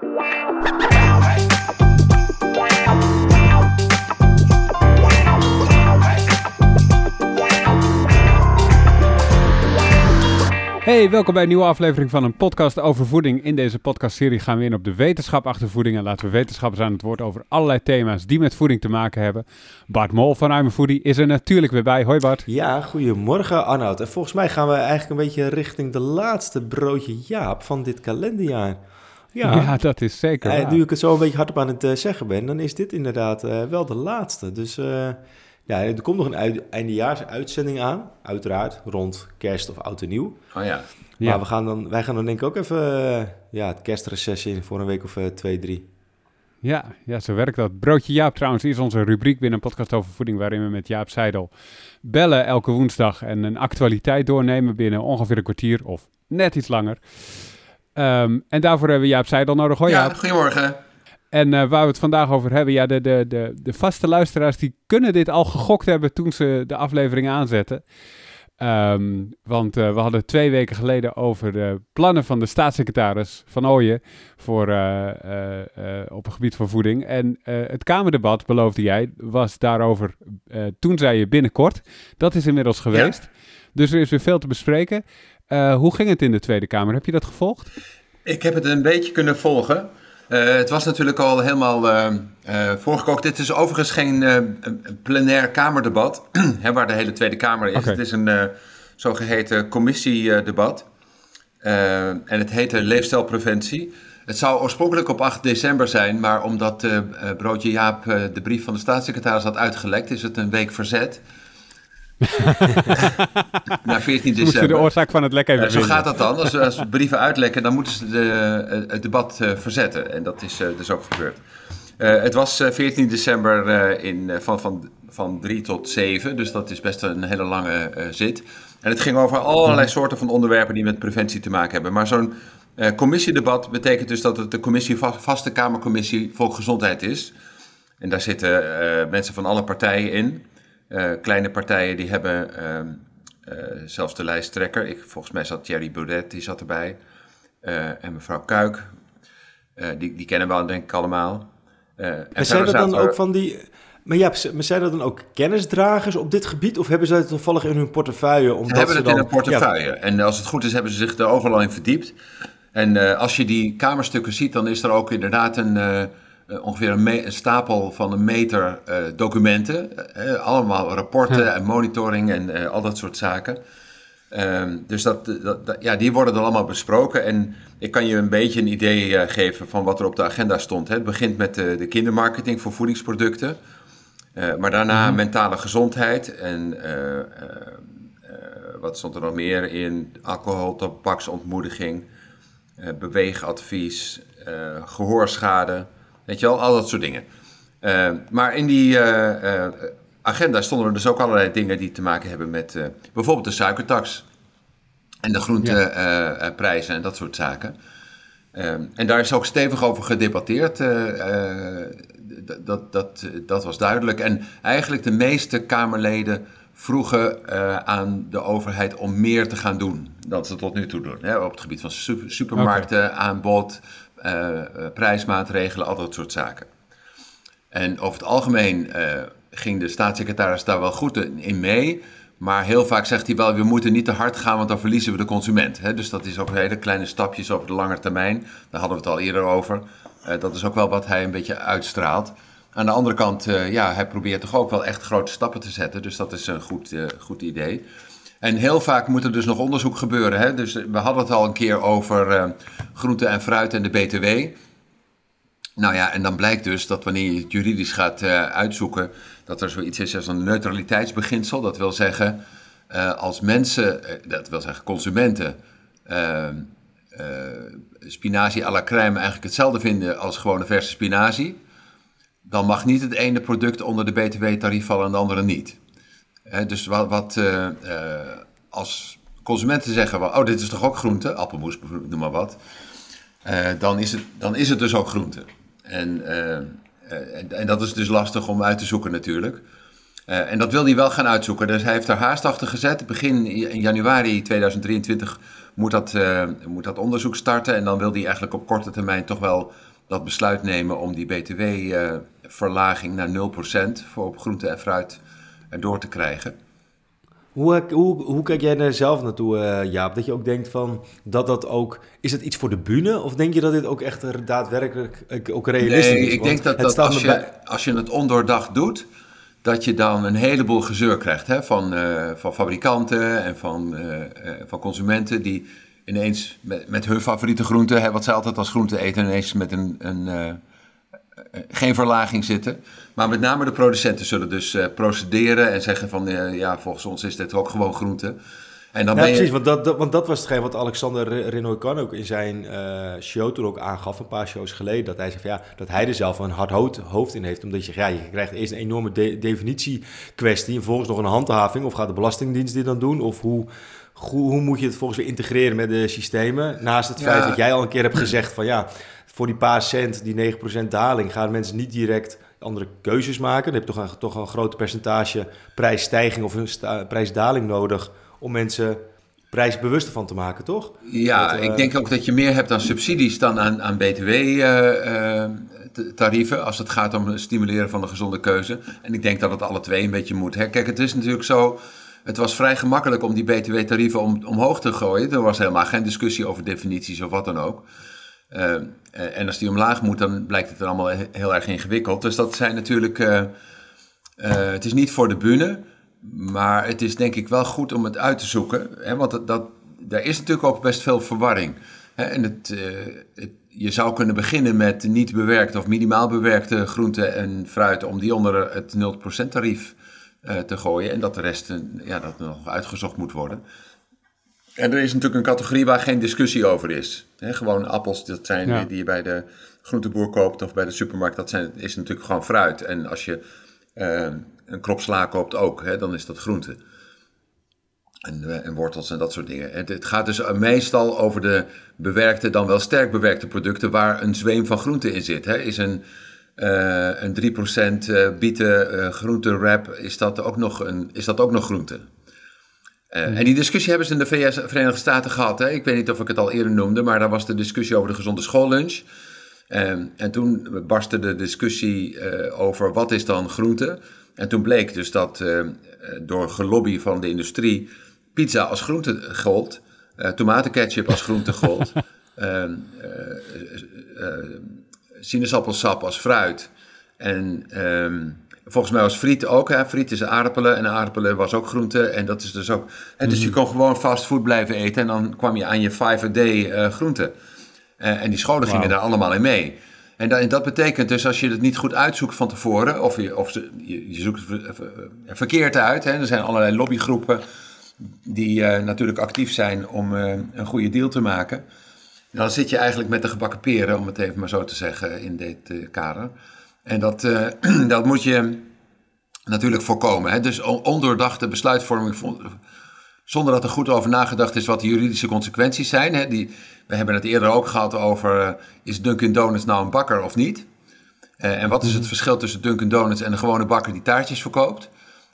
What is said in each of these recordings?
Hey, welkom bij een nieuwe aflevering van een podcast over voeding. In deze podcastserie gaan we in op de wetenschap achter voeding en laten we wetenschappers aan het woord over allerlei thema's die met voeding te maken hebben. Bart Mol van Foodie is er natuurlijk weer bij. Hoi Bart. Ja, goedemorgen Arnoud. En volgens mij gaan we eigenlijk een beetje richting de laatste broodje Jaap van dit kalenderjaar. Ja, ja dat is zeker. En nu ik het zo een beetje hardop aan het uh, zeggen ben, dan is dit inderdaad uh, wel de laatste. Dus uh, ja, er komt nog een eindejaarsuitzending aan, uiteraard, rond kerst of oud en nieuw. Oh ja. Maar we gaan dan, wij gaan dan denk ik ook even uh, ja, het kerstreces in voor een week of uh, twee, drie. Ja, ja, zo werkt dat. Broodje Jaap trouwens is onze rubriek binnen een podcast over voeding... waarin we met Jaap Seidel bellen elke woensdag... en een actualiteit doornemen binnen ongeveer een kwartier of net iets langer. Um, en daarvoor hebben we Jaap Seidel nodig. Hoi ja, Jaap. goedemorgen. En uh, waar we het vandaag over hebben, ja, de, de, de, de vaste luisteraars die kunnen dit al gegokt hebben toen ze de aflevering aanzetten. Um, want uh, we hadden twee weken geleden over de plannen van de staatssecretaris Van Ooyen voor, uh, op het gebied van voeding. En het Kamerdebat, beloofde jij, was daarover, toen zei je binnenkort. Dat is inmiddels geweest. Dus er is weer veel te bespreken. hoe ging het in de Tweede Kamer? Heb je dat gevolgd? Ik heb het een beetje kunnen volgen. Uh, het was natuurlijk al helemaal uh, uh, voorgekookt. Dit is overigens geen plenair Kamerdebat, hè, waar de hele Tweede Kamer is. Okay. Het is een zogeheten commissiedebat. en het heette Leefstijlpreventie. Het zou oorspronkelijk op 8 december zijn, maar omdat Broodje Jaap de brief van de staatssecretaris had uitgelekt, is het een week verzet. Naar 14 december. de oorzaak van het lek even uh, Zo gaat dat dan. Als, als brieven uitlekken, dan moeten ze de, het debat uh, verzetten. En dat is uh, dus ook gebeurd. het was 14 december in, van, van, van 3 tot 7, dus dat is best een hele lange zit. En het ging over allerlei soorten van onderwerpen die met preventie te maken hebben. Maar zo'n commissiedebat betekent dus dat het de commissie, vaste Kamercommissie Volksgezondheid is. En daar zitten mensen van alle partijen in. Uh, kleine partijen die hebben uh, uh, zelfs de lijsttrekker. Ik, volgens mij zat Thierry Baudet, die zat erbij. en mevrouw Kuik. die, die kennen we denk ik allemaal. en zijn er dan ook van die... Maar ja, maar zijn er dan ook kennisdragers op dit gebied? Of hebben zij het toevallig in hun portefeuille? Omdat ze hebben ze het dan, in hun portefeuille. Ja. En als het goed is, hebben ze zich er overal in verdiept. En als je die kamerstukken ziet, dan is er ook inderdaad een ongeveer een, een, stapel van een meter uh, documenten. Uh, allemaal rapporten ja. en monitoring en al dat soort zaken. Um, dus dat, dat, dat, ja, die worden dan allemaal besproken. En ik kan je een beetje een idee geven van wat er op de agenda stond. Hè. Het begint met de, de kindermarketing voor voedingsproducten. maar daarna mm -hmm. mentale gezondheid en wat stond er nog meer in? Alcohol, tabaksontmoediging, beweegadvies, gehoorschade... Weet je wel, al dat soort dingen. Uh, maar in die uh, uh, agenda stonden er dus ook allerlei dingen die te maken hebben met bijvoorbeeld de suikertax. En de groenteprijzen en dat soort zaken. en daar is ook stevig over gedebatteerd. dat, dat, dat was duidelijk. En eigenlijk de meeste Kamerleden vroegen aan de overheid om meer te gaan doen dan ze tot nu toe doen. Hè, op het gebied van super, supermarkten, aanbod, uh, prijsmaatregelen, al dat soort zaken. En over het algemeen uh, ging de staatssecretaris daar wel goed in mee. Maar heel vaak zegt hij wel, we moeten niet te hard gaan, want dan verliezen we de consument. Dus dat is ook hele kleine stapjes over de lange termijn. Daar hadden we het al eerder over. Dat is ook wel wat hij een beetje uitstraalt. Aan de andere kant, ja, hij probeert toch ook wel echt grote stappen te zetten. Dus dat is een goed, goed idee. En heel vaak moet er dus nog onderzoek gebeuren. Hè? Dus we hadden het al een keer over uh, groente en fruit en de BTW. Nou ja, en dan blijkt dus dat wanneer je het juridisch gaat uh, uitzoeken, dat er zoiets is als een neutraliteitsbeginsel. Dat wil zeggen, uh, als mensen, dat wil zeggen consumenten, spinazie à la crème eigenlijk hetzelfde vinden als gewone verse spinazie, dan mag niet het ene product onder de BTW-tarief vallen en de andere niet dus wat, uh, uh, als consumenten zeggen, oh dit is toch ook groente, appelmoes, noem maar wat. Uh, dan, is het, dan is het dus ook groente. En, en, dat is dus lastig om uit te zoeken natuurlijk. en dat wil hij wel gaan uitzoeken. Dus hij heeft er haast achter gezet. Begin in januari 2023 moet dat, moet dat onderzoek starten. En dan wil hij eigenlijk op korte termijn toch wel dat besluit nemen om die btw-verlaging naar 0% voor op groente en fruit erdoor te krijgen. Hoe, hoe, hoe kijk jij er zelf naartoe, uh, Jaap? Dat je ook denkt van dat dat ook. Is het iets voor de bühne? Of denk je dat dit ook echt daadwerkelijk ook realistisch nee, is? Ik denk dat, dat als, je, als je het ondoordacht doet, dat je dan een heleboel gezeur krijgt hè? Van, uh, van fabrikanten en van, uh, van consumenten die ineens met, met hun favoriete groente, hè, wat zij altijd als groente eten, ineens met een, een geen verlaging zitten. Maar met name de producenten zullen dus uh, procederen en zeggen van uh, ja, volgens ons is dit ook gewoon groente. En dan ja, precies, want dat, want dat was hetgeen wat Alexander Renoy kan ook in zijn uh, show toen ook aangaf, een paar shows geleden. Dat hij zegt van, ja, dat hij er zelf een hard hoofd in heeft. Omdat je zegt, ja, je krijgt eerst een enorme de definitiekwestie en vervolgens nog een handhaving. Of gaat de Belastingdienst dit dan doen? Of hoe, hoe, hoe moet je het volgens weer integreren met de systemen? Naast het feit dat jij al een keer hebt gezegd van ja, voor die paar cent, die 9% daling, gaan mensen niet direct andere keuzes maken. Dan heb je toch een, toch een groot percentage prijsstijging of een prijsdaling nodig om mensen prijsbewuster van te maken, toch? Ja, ik eh, denk ook dat je meer hebt aan subsidies dan aan, aan btw-tarieven. als het gaat om het stimuleren van de gezonde keuze. En ik denk dat het alle twee een beetje moet. Hè? Kijk, het is natuurlijk zo. Het was vrij gemakkelijk om die btw-tarieven om, omhoog te gooien. Er was helemaal geen discussie over definities of wat dan ook. Uh, en als die omlaag moet, dan blijkt het er allemaal heel erg ingewikkeld. Dus dat zijn natuurlijk. Het is niet voor de bühne, maar het is denk ik wel goed om het uit te zoeken. Hè, want dat, dat, daar is natuurlijk ook best veel verwarring. Hè, en het, het, je zou kunnen beginnen met niet bewerkte of minimaal bewerkte groenten en fruit, om die onder het 0% tarief te gooien. En dat de rest ja, dat nog uitgezocht moet worden. En er is natuurlijk een categorie waar geen discussie over is. gewoon appels, dat zijn die je bij de groenteboer koopt of bij de supermarkt, dat zijn, is natuurlijk gewoon fruit. En als je uh, een krop sla koopt ook, dan is dat groente. En, uh, en, wortels en dat soort dingen. Het, het, gaat dus meestal over de bewerkte, dan wel sterk bewerkte producten waar een zweem van groente in zit. Is een, uh, een 3% bieten groente wrap, is dat ook nog, een, is dat ook nog groente? Uh, en die discussie hebben ze in de VS, Verenigde Staten gehad. Hè? Ik weet niet of ik het al eerder noemde, maar daar was de discussie over de gezonde schoollunch. En toen barstte de discussie uh, over wat is dan groente. En toen bleek dus dat uh, door gelobby van de industrie pizza als groente gold, tomatenketchup als groente gold, ehm, sinaasappelsap als fruit en... Um, Volgens mij was friet ook. Hè? Friet is aardappelen en aardappelen was ook groente. En dat is dus ook. En dus je mhm. kon gewoon fastfood blijven eten. En dan kwam je aan je 5-a-day uh, groente. Uh, en die scholen gingen daar allemaal in mee. En dat, en dat, betekent dus als je het niet goed uitzoekt van tevoren. Of je, of je, je zoekt het verkeerd uit. Hè? Er zijn allerlei lobbygroepen die uh, natuurlijk actief zijn om een goede deal te maken. Dan zit je eigenlijk met de gebakken peren, om het even maar zo te zeggen, in dit kader. En dat, dat moet je natuurlijk voorkomen. Hè? Dus ondoordachte besluitvorming zonder dat er goed over nagedacht is wat de juridische consequenties zijn. Hè? Die, we hebben het eerder ook gehad over, uh, is Dunkin' Donuts nou een bakker of niet? Uh, en wat is het mhm. verschil tussen Dunkin' Donuts en een gewone bakker die taartjes verkoopt?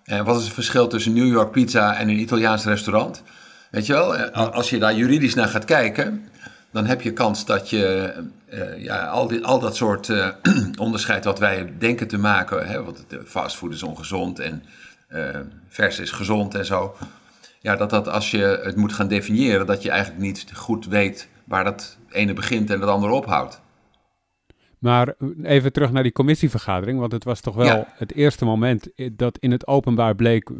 En wat is het verschil tussen New York Pizza en een Italiaans restaurant? Weet je wel, als je daar juridisch naar gaat kijken, dan heb je kans dat je uh, ja, al, dit, al dat soort uh, onderscheid wat wij denken te maken, hè, want fastfood is ongezond en uh, vers is gezond en zo. Ja, dat dat als je het moet gaan definiëren, dat je eigenlijk niet goed weet waar dat ene begint en het andere ophoudt. Maar even terug naar die commissievergadering, want het was toch wel het eerste moment dat in het openbaar bleek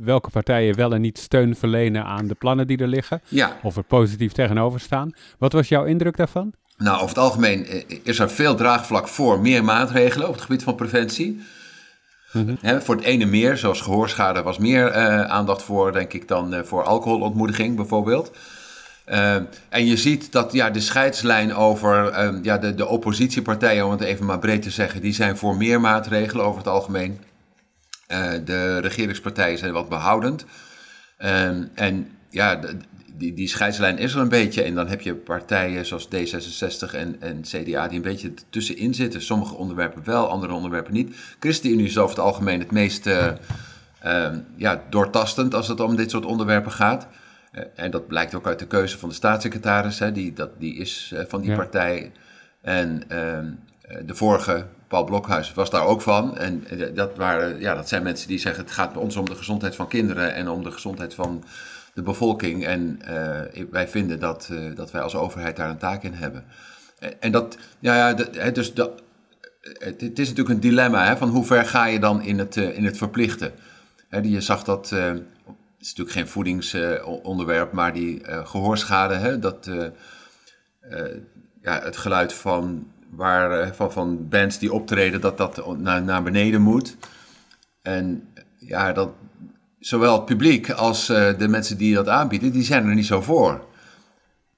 welke partijen wel en niet steun verlenen aan de plannen die er liggen. Ja. Of er positief tegenover staan. Wat was jouw indruk daarvan? Nou, over het algemeen eh, is er veel draagvlak voor meer maatregelen op het gebied van preventie. Mm voor het ene meer, zoals gehoorschade, was meer uh, aandacht voor, denk ik, dan uh, voor alcoholontmoediging bijvoorbeeld. Uh, en je ziet dat ja, de scheidslijn over uh, ja, de, de oppositiepartijen, om het even maar breed te zeggen, die zijn voor meer maatregelen over het algemeen. Uh, de regeringspartijen zijn wat behoudend. Ehm, en ja, die, die scheidslijn is er een beetje. En dan heb je partijen zoals D66 en, en CDA die een beetje tussenin zitten. Sommige onderwerpen wel, andere onderwerpen niet. ChristenUnie is over het algemeen het meest uh, uh, ja, doortastend als het om dit soort onderwerpen gaat. En dat blijkt ook uit de keuze van de staatssecretaris, hè, die, dat, die is van die partij. En ehm, de vorige, Paul Blokhuis, was daar ook van. En dat, waren, ja, dat zijn mensen die zeggen: het gaat bij ons om de gezondheid van kinderen en om de gezondheid van de bevolking. En wij vinden dat, dat wij als overheid daar een taak in hebben. En dat, ja, ja dus de, het, het, is natuurlijk een dilemma, hè, van hoe ver ga je dan in het, in het verplichten? je zag dat, is natuurlijk geen voedingsonderwerp, maar die uh, gehoorschade, hè, dat uh, ja, het geluid van, waar, van, van bands die optreden, dat dat naar, naar beneden moet. En ja, dat, zowel het publiek als de mensen die dat aanbieden, die zijn er niet zo voor.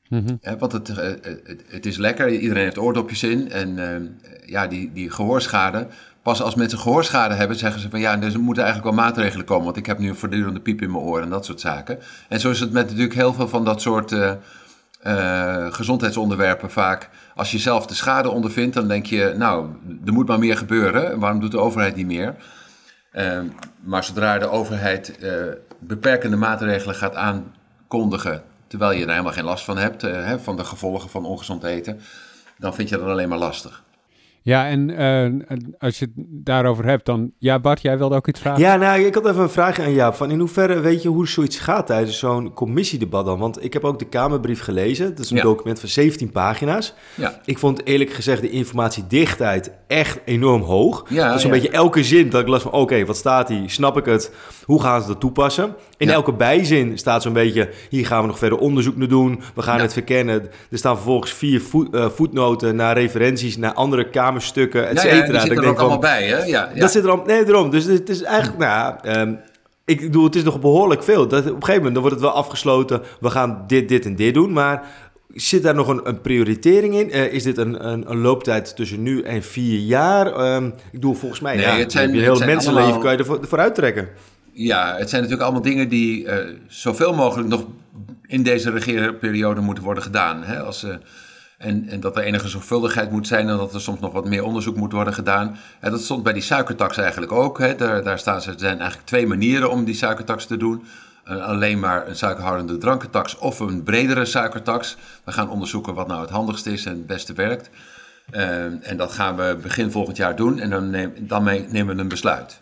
Mm want het, het, het, is lekker, iedereen heeft oordopjes in. En ja, die, die gehoorschade, pas als mensen gehoorschade hebben, zeggen ze van ja, dus er moeten eigenlijk wel maatregelen komen, want ik heb nu een voortdurende piep in mijn oren en dat soort zaken. En zo is het met natuurlijk heel veel van dat soort uh, uh, gezondheidsonderwerpen vaak. Als je zelf de schade ondervindt, dan denk je, nou, er moet maar meer gebeuren. Waarom doet de overheid niet meer? Uh, maar zodra de overheid beperkende maatregelen gaat aankondigen, terwijl je er helemaal geen last van hebt, hè, van de gevolgen van ongezond eten, dan vind je dat alleen maar lastig. Ja, en uh, als je het daarover hebt, dan... Ja, Bart, jij wilde ook iets vragen? Ja, nou, ik had even een vraag aan Jaap. Van in hoeverre weet je hoe zoiets gaat tijdens zo'n commissiedebat dan? Want ik heb ook de Kamerbrief gelezen. Het is een document van 17 pagina's. Ja. Ik vond eerlijk gezegd de informatiedichtheid echt enorm hoog. Ja, dus een beetje elke zin dat ik las van... Oké, wat staat hier? Snap ik het? Hoe gaan ze dat toepassen? In elke bijzin staat zo'n beetje... Hier gaan we nog verder onderzoek naar doen. We gaan het verkennen. Er staan vervolgens vier eh, voetnoten naar referenties... naar andere Kamer stukken, et cetera. Ja, zit er ook allemaal bij, hè? Ja, Dat zit er al, nee, erom. Dus het is eigenlijk, nou ehm, ik bedoel, het is nog behoorlijk veel. Dat, op een gegeven moment dan wordt het wel afgesloten. We gaan dit, dit en dit doen, maar zit daar nog een, een prioritering in? Uh, is dit een, een, een, looptijd tussen nu en vier jaar? Um, ik bedoel, volgens mij, nee, ja, het zijn, je heel mensenleven allemaal... kan je ervoor, ervoor uittrekken. Ja, het zijn natuurlijk allemaal dingen die uh, zoveel mogelijk nog in deze regeerperiode moeten worden gedaan. Hè? Als, uh, en, en dat er enige zorgvuldigheid moet zijn en dat er soms nog wat meer onderzoek moet worden gedaan. En dat stond bij die suikertax eigenlijk ook. Hè. Daar, daar staan ze, er zijn eigenlijk twee manieren om die suikertax te doen. Uh, alleen maar een suikerhoudende drankentax of een bredere suikertax. We gaan onderzoeken wat nou het handigst is en het beste werkt. Uh, en dat gaan we begin volgend jaar doen en dan, neem, dan nemen we een besluit.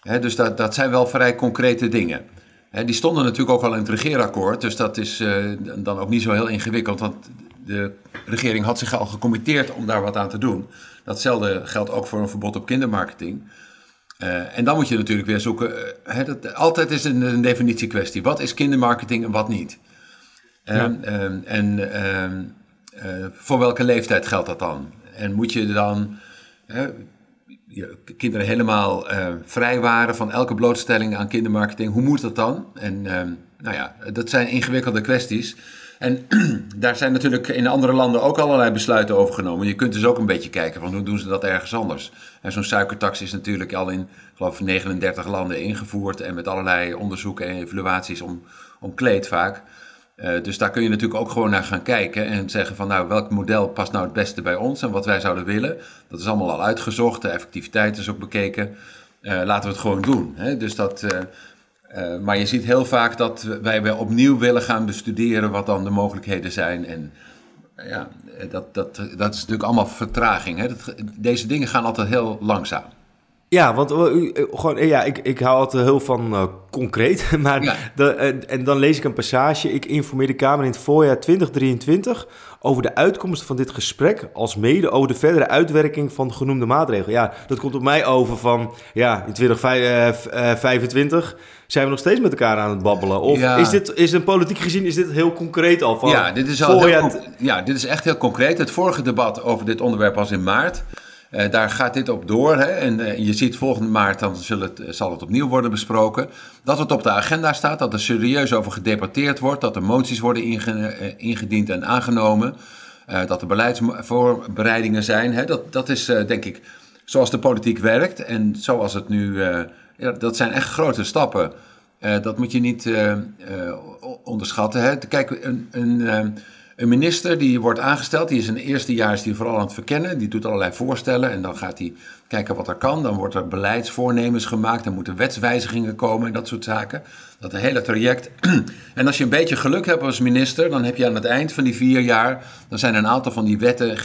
Hè, dus dat, dat zijn wel vrij concrete dingen. Hè, die stonden natuurlijk ook al in het regeerakkoord, dus dat is uh, dan ook niet zo heel ingewikkeld. Want de regering had zich al gecommitteerd om daar wat aan te doen. Datzelfde geldt ook voor een verbod op kindermarketing. Uh, en dan moet je natuurlijk weer zoeken. Uh, dat, altijd is een, een definitiekwestie. Wat is kindermarketing en wat niet? Ja. Uh, en ehm, eh, voor welke leeftijd geldt dat dan? En moet je dan je kinderen helemaal vrijwaren van elke blootstelling aan kindermarketing? Hoe moet dat dan? En ehm, nou ja, dat zijn ingewikkelde kwesties. En daar zijn natuurlijk in andere landen ook allerlei besluiten over genomen. Je kunt dus ook een beetje kijken van hoe doen ze dat ergens anders. En zo'n suikertax is natuurlijk al in, geloof 39 landen ingevoerd en met allerlei onderzoeken en evaluaties om, omkleed vaak. Uh, dus daar kun je natuurlijk ook gewoon naar gaan kijken en zeggen van nou welk model past nou het beste bij ons en wat wij zouden willen. Dat is allemaal al uitgezocht, de effectiviteit is ook bekeken. Uh, laten we het gewoon doen. Hè? Dus dat, uh, uh, maar je ziet heel vaak dat wij weer opnieuw willen gaan bestuderen wat dan de mogelijkheden zijn. En ja, dat, dat, dat is natuurlijk allemaal vertraging. Hè? Deze dingen gaan altijd heel langzaam. Ja, want uh, gewoon, ja, ik, ik hou altijd heel van uh, concreet. Maar ja. de, en dan lees ik een passage. Ik informeer de Kamer in het voorjaar 2023 over de uitkomsten van dit gesprek, als mede over de verdere uitwerking van genoemde maatregelen. Ja, dat komt op mij over van, ja, in 2025 zijn we nog steeds met elkaar aan het babbelen. Of is dit, is een politiek gezien, is dit heel concreet al van ja, dit is al heel, ja, dit is echt heel concreet. Het vorige debat over dit onderwerp was in maart. Uh, daar gaat dit op door. Hè? En uh, je ziet volgende maart, dan zal het, zal het opnieuw worden besproken. Dat het op de agenda staat, dat er serieus over gedebatteerd wordt, dat er moties worden inge, ingediend en aangenomen. dat er beleidsvoorbereidingen zijn. Hè? Dat, dat is denk ik zoals de politiek werkt. En zoals het nu. ja, dat zijn echt grote stappen. dat moet je niet onderschatten. Hè? Kijk, een. een Een minister die wordt aangesteld, die is in het eerste jaar is die vooral aan het verkennen. Die doet allerlei voorstellen en dan gaat hij kijken wat er kan. Dan wordt er beleidsvoornemens gemaakt, dan moeten wetswijzigingen komen en dat soort zaken. Dat hele traject. En als je een beetje geluk hebt als minister, dan heb je aan het eind van die vier jaar, dan zijn een aantal van die wetten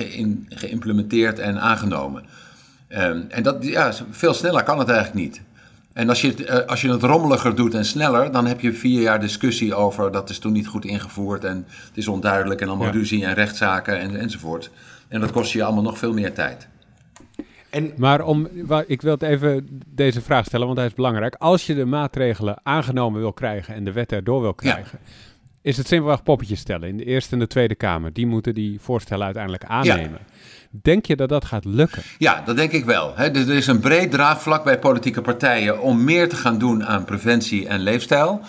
geïmplementeerd en aangenomen. Ehm, en dat, ja, veel sneller kan het eigenlijk niet. En als je, het, eh, als je het rommeliger doet en sneller, dan heb je vier jaar discussie over dat is toen niet goed ingevoerd en het is onduidelijk en allemaal ruzie en rechtszaken en, enzovoort. En dat kost je allemaal nog veel meer tijd. En, maar om, ik wil het even deze vraag stellen, want hij is belangrijk. Als je de maatregelen aangenomen wil krijgen en de wet erdoor wil krijgen, is het simpelweg poppetjes stellen in de Eerste en de Tweede Kamer. Die moeten die voorstellen uiteindelijk aannemen. Denk je dat dat gaat lukken? Ja, dat denk ik wel. er is een breed draagvlak bij politieke partijen om meer te gaan doen aan preventie en leefstijl.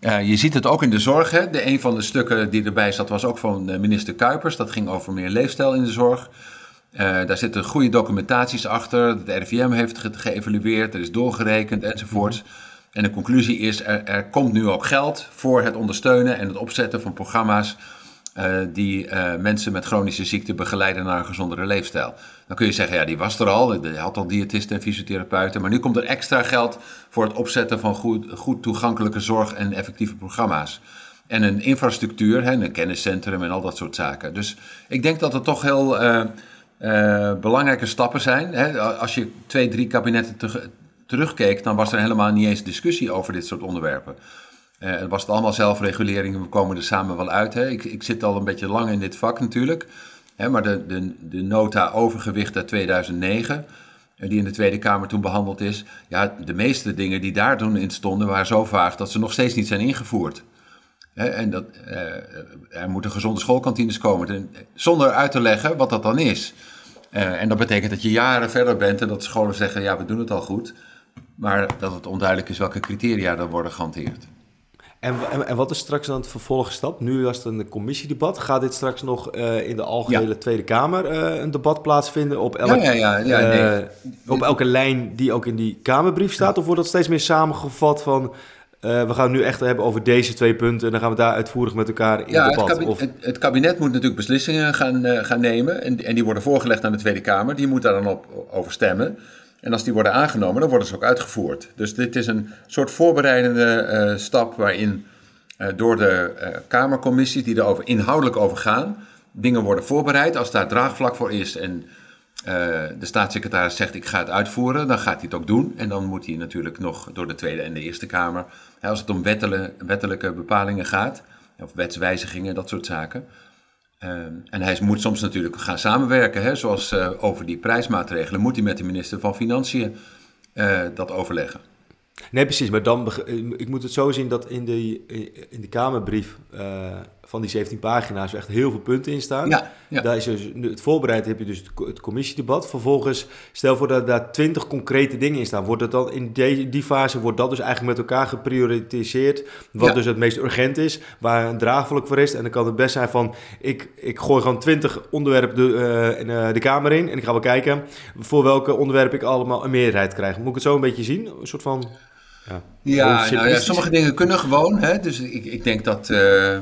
Uh, je ziet het ook in de zorg. De, een van de stukken die erbij zat was ook van eh, minister Kuipers. Dat ging over meer leefstijl in de zorg. Uh, daar zitten goede documentaties achter. Het RIVM heeft ge geëvalueerd, er is doorgerekend enzovoorts. Mhm. En de conclusie is, er, komt nu ook geld voor het ondersteunen en het opzetten van programma's uh, die uh, mensen met chronische ziekte begeleiden naar een gezondere leefstijl. Dan kun je zeggen, ja, die was er al, je had al diëtisten en fysiotherapeuten, maar nu komt er extra geld voor het opzetten van goed, goed toegankelijke zorg en effectieve programma's. En een infrastructuur, hè, een kenniscentrum en al dat soort zaken. Dus ik denk dat er toch heel uh, belangrijke stappen zijn. Hè. Als je twee, drie kabinetten te, terugkeek, dan was er helemaal niet eens discussie over dit soort onderwerpen. Uh, het was het allemaal zelfregulering we komen er samen wel uit. Hè. Ik, ik zit al een beetje lang in dit vak natuurlijk. Hè, maar de, de, de nota overgewicht uit 2009, eh, die in de Tweede Kamer toen behandeld is. Ja, de meeste dingen die daar toen in stonden waren zo vaag dat ze nog steeds niet zijn ingevoerd. Hè, en dat, uh, er moeten gezonde schoolkantines komen. Zonder uit te leggen wat dat dan is. En dat betekent dat je jaren verder bent en dat scholen zeggen: ja, we doen het al goed. Maar dat het onduidelijk is welke criteria er worden gehanteerd. En, en, wat is straks dan het vervolgstap? Nu was het een commissiedebat. Gaat dit straks nog uh, in de algehele Tweede Kamer uh, een debat plaatsvinden op, elk, ja, ja, ja, nee. uh, op elke lijn die ook in die Kamerbrief staat? Of wordt dat steeds meer samengevat van... we gaan nu echt hebben over deze twee punten en dan gaan we daar uitvoerig met elkaar in debat. Het kabinet, of... het, kabinet moet natuurlijk beslissingen gaan, gaan nemen en, en die worden voorgelegd aan de Tweede Kamer. Die moet daar dan op, over stemmen. En als die worden aangenomen, dan worden ze ook uitgevoerd. Dus dit is een soort voorbereidende uh, stap waarin uh, door de uh, Kamercommissies die er over, inhoudelijk over gaan, dingen worden voorbereid. Als daar draagvlak voor is en de staatssecretaris zegt ik ga het uitvoeren, dan gaat hij het ook doen. En dan moet hij natuurlijk nog door de Tweede en de Eerste Kamer, als het om wettelijke, wettelijke bepalingen gaat, of wetswijzigingen, dat soort zaken, Ehm, en hij moet soms natuurlijk gaan samenwerken, hè, zoals uh, over die prijsmaatregelen, moet hij met de minister van Financiën uh, dat overleggen. Nee, precies. Maar dan, ik moet het zo zien dat in de, in de Kamerbrief van die 17 pagina's echt heel veel punten in staan. Ja, ja. Daar is dus, het voorbereid heb je dus het, commissiedebat. Vervolgens, stel voor dat daar 20 concrete dingen in staan. Wordt het dan in die, die fase, wordt dat dus eigenlijk met elkaar geprioritiseerd. Wat dus het meest urgent is, waar een draagvlak voor is. En dan kan het best zijn van, ik, ik gooi gewoon 20 onderwerpen de, in, uh, de Kamer in. En ik ga wel kijken voor welke onderwerpen ik allemaal een meerderheid krijg. Moet ik het zo een beetje zien? Een soort van... Ja, ja, nou ja, sommige dingen kunnen gewoon. Hè? Dus ik, ik denk dat uh, uh,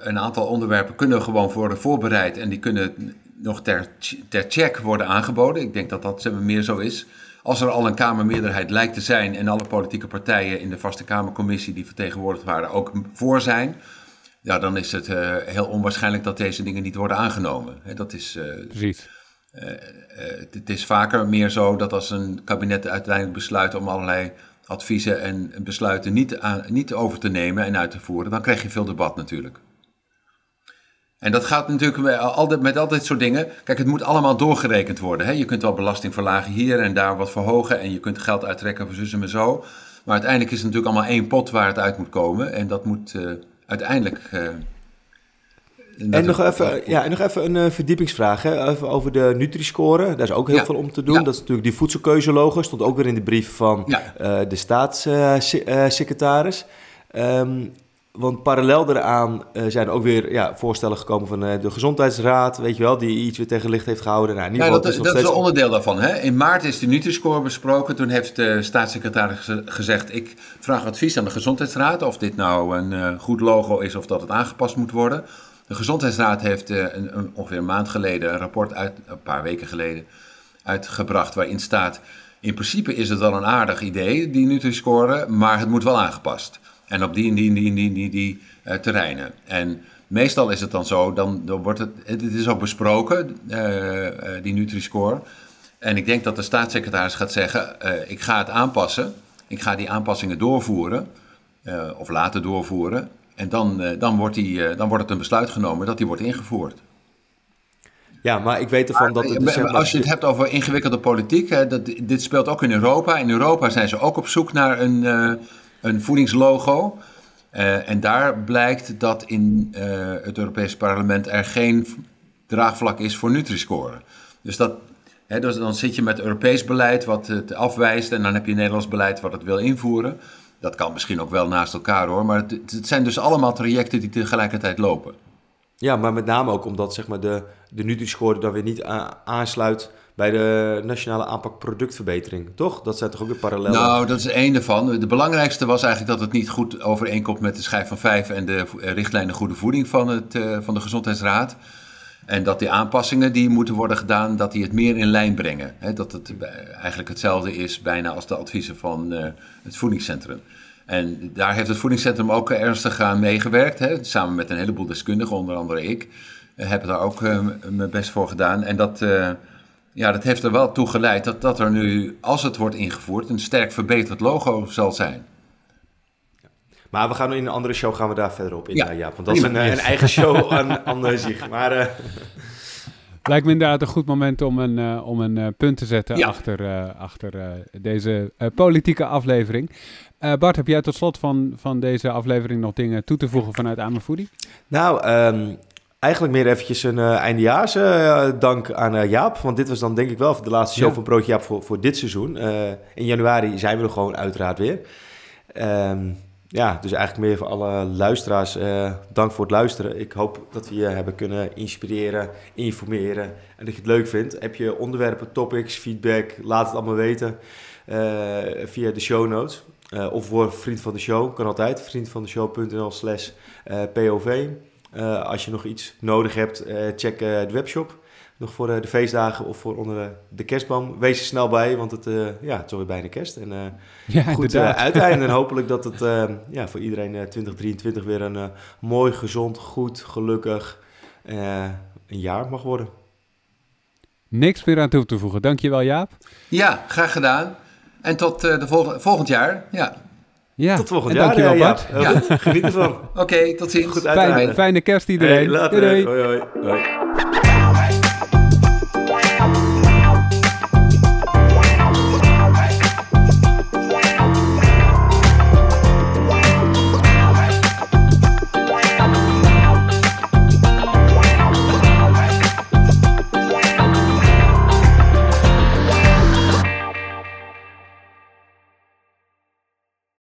een aantal onderwerpen kunnen gewoon worden voorbereid en die kunnen nog ter, ter check worden aangeboden. Ik denk dat dat meer zo is. Als er al een Kamermeerderheid lijkt te zijn en alle politieke partijen in de vaste Kamercommissie die vertegenwoordigd waren ook voor zijn, ja, dan is het uh, heel onwaarschijnlijk dat deze dingen niet worden aangenomen. Hè, dat is. Precies. Uh, uh, het is vaker meer zo dat als een kabinet uiteindelijk besluit om allerlei adviezen en besluiten niet, aan, niet over te nemen en uit te voeren, dan krijg je veel debat natuurlijk. En dat gaat natuurlijk met altijd, met al dit soort dingen. Kijk, het moet allemaal doorgerekend worden. Hè? Je kunt wel belasting verlagen hier en daar wat verhogen. En je kunt geld uittrekken voor zussen en zo. Maar uiteindelijk is het natuurlijk allemaal één pot waar het uit moet komen. En dat moet uh, uiteindelijk en nog, even, ja, en nog even een uh, verdiepingsvraag hè? Even over de Nutri-score. Daar is ook heel veel om te doen. Dat is natuurlijk die voedselkeuzelogo. Stond ook weer in de brief van uh, de staatssecretaris. Um, want parallel daaraan uh, zijn ook weer ja, voorstellen gekomen van uh, de Gezondheidsraad, weet je wel, die iets weer tegen licht heeft gehouden. Nou, in ieder ja, dat, is, dat is een onderdeel daarvan. Hè? In maart is de Nutri-score besproken. Toen heeft de staatssecretaris gezegd, ik vraag advies aan de Gezondheidsraad of dit nou een uh, goed logo is of dat het aangepast moet worden. De Gezondheidsraad heeft een, een, ongeveer een maand geleden een rapport uit, een paar weken geleden, uitgebracht waarin staat, in principe is het wel een aardig idee, die Nutri-score, maar het moet wel aangepast. En op die en die en die die, die, die uh, terreinen. En meestal is het dan zo, dan, dan wordt het, het is ook besproken, uh, die Nutri-score. En ik denk dat de staatssecretaris gaat zeggen, ik ga het aanpassen. Ik ga die aanpassingen doorvoeren, of laten doorvoeren. En dan, dan, wordt die, dan wordt het een besluit genomen dat die wordt ingevoerd. Ja, maar ik weet ervan dat het... Dus, als je het hebt over ingewikkelde politiek, hè, dat, dit speelt ook in Europa. In Europa zijn ze ook op zoek naar een een voedingslogo. Uh, en daar blijkt dat in uh, het Europese parlement er geen draagvlak is voor Nutri-score. Dus, dat, hè, dus dan zit je met Europees beleid wat het afwijst en dan heb je Nederlands beleid wat het wil invoeren. Dat kan misschien ook wel naast elkaar hoor, maar het, het zijn dus allemaal trajecten die tegelijkertijd lopen. Ja, maar met name ook omdat zeg maar, de, de Nutri-score dan weer niet aansluit bij de nationale aanpak productverbetering, toch? Dat zijn toch ook weer parallellen? Nou, dat is één ervan. De belangrijkste was eigenlijk dat het niet goed overeenkomt met de schijf van vijf en de eh, richtlijnen goede voeding van, het, uh, van de Gezondheidsraad. En dat die aanpassingen die moeten worden gedaan, dat die het meer in lijn brengen. dat het eigenlijk hetzelfde is bijna als de adviezen van uh, het voedingscentrum. En daar heeft het voedingscentrum ook ernstig aan meegewerkt. Samen met een heleboel deskundigen, onder andere ik. heb daar ook mijn best voor gedaan. En dat ja, dat heeft er wel toe geleid dat, dat er nu, als het wordt ingevoerd, een sterk verbeterd logo zal zijn. Maar we gaan in een andere show gaan we daar verder op in, ja. ja want dat is een, een, eigen show aan, aan zich. Maar... Uh... Lijkt me inderdaad een goed moment om een, uh, om een uh, punt te zetten ja. achter, uh, achter deze politieke aflevering. Bart, heb jij tot slot van, van deze aflevering nog dingen toe te voegen vanuit Amerfoodie? Nou, um, Eigenlijk meer eventjes een uh, eindejaars uh, dank aan uh, Jaap. Want dit was dan denk ik wel de laatste show ja. van Broodje Jaap voor, voor dit seizoen. in januari zijn we er gewoon uiteraard weer. Um, ja, dus eigenlijk meer voor alle luisteraars. dank voor het luisteren. Ik hoop dat we je hebben kunnen inspireren, informeren. En dat je het leuk vindt. Heb je onderwerpen, topics, feedback? Laat het allemaal weten via de show notes. of word vriend van de show. Kan altijd. Vriendvandeshow.nl slash POV. Als je nog iets nodig hebt, check de webshop. Nog voor de feestdagen of voor onder de kerstboom. Wees er snel bij, want het, ja, het is alweer bijna kerst. En ja, goed uiteinde. En hopelijk dat het ja, voor iedereen 2023 weer een mooi, gezond, goed, gelukkig een jaar mag worden. Niks meer aan toe te voegen. Dankjewel Jaap. Ja, graag gedaan. En tot de vol volgend jaar. Ja. Ja, tot volgend jaar. Dankjewel, Bart. Ja, ja. Geniet ervan. Oké, tot ziens. Goed fijne, fijne kerst iedereen. Hey, later. doei. doei. hoi. hoi. hoi.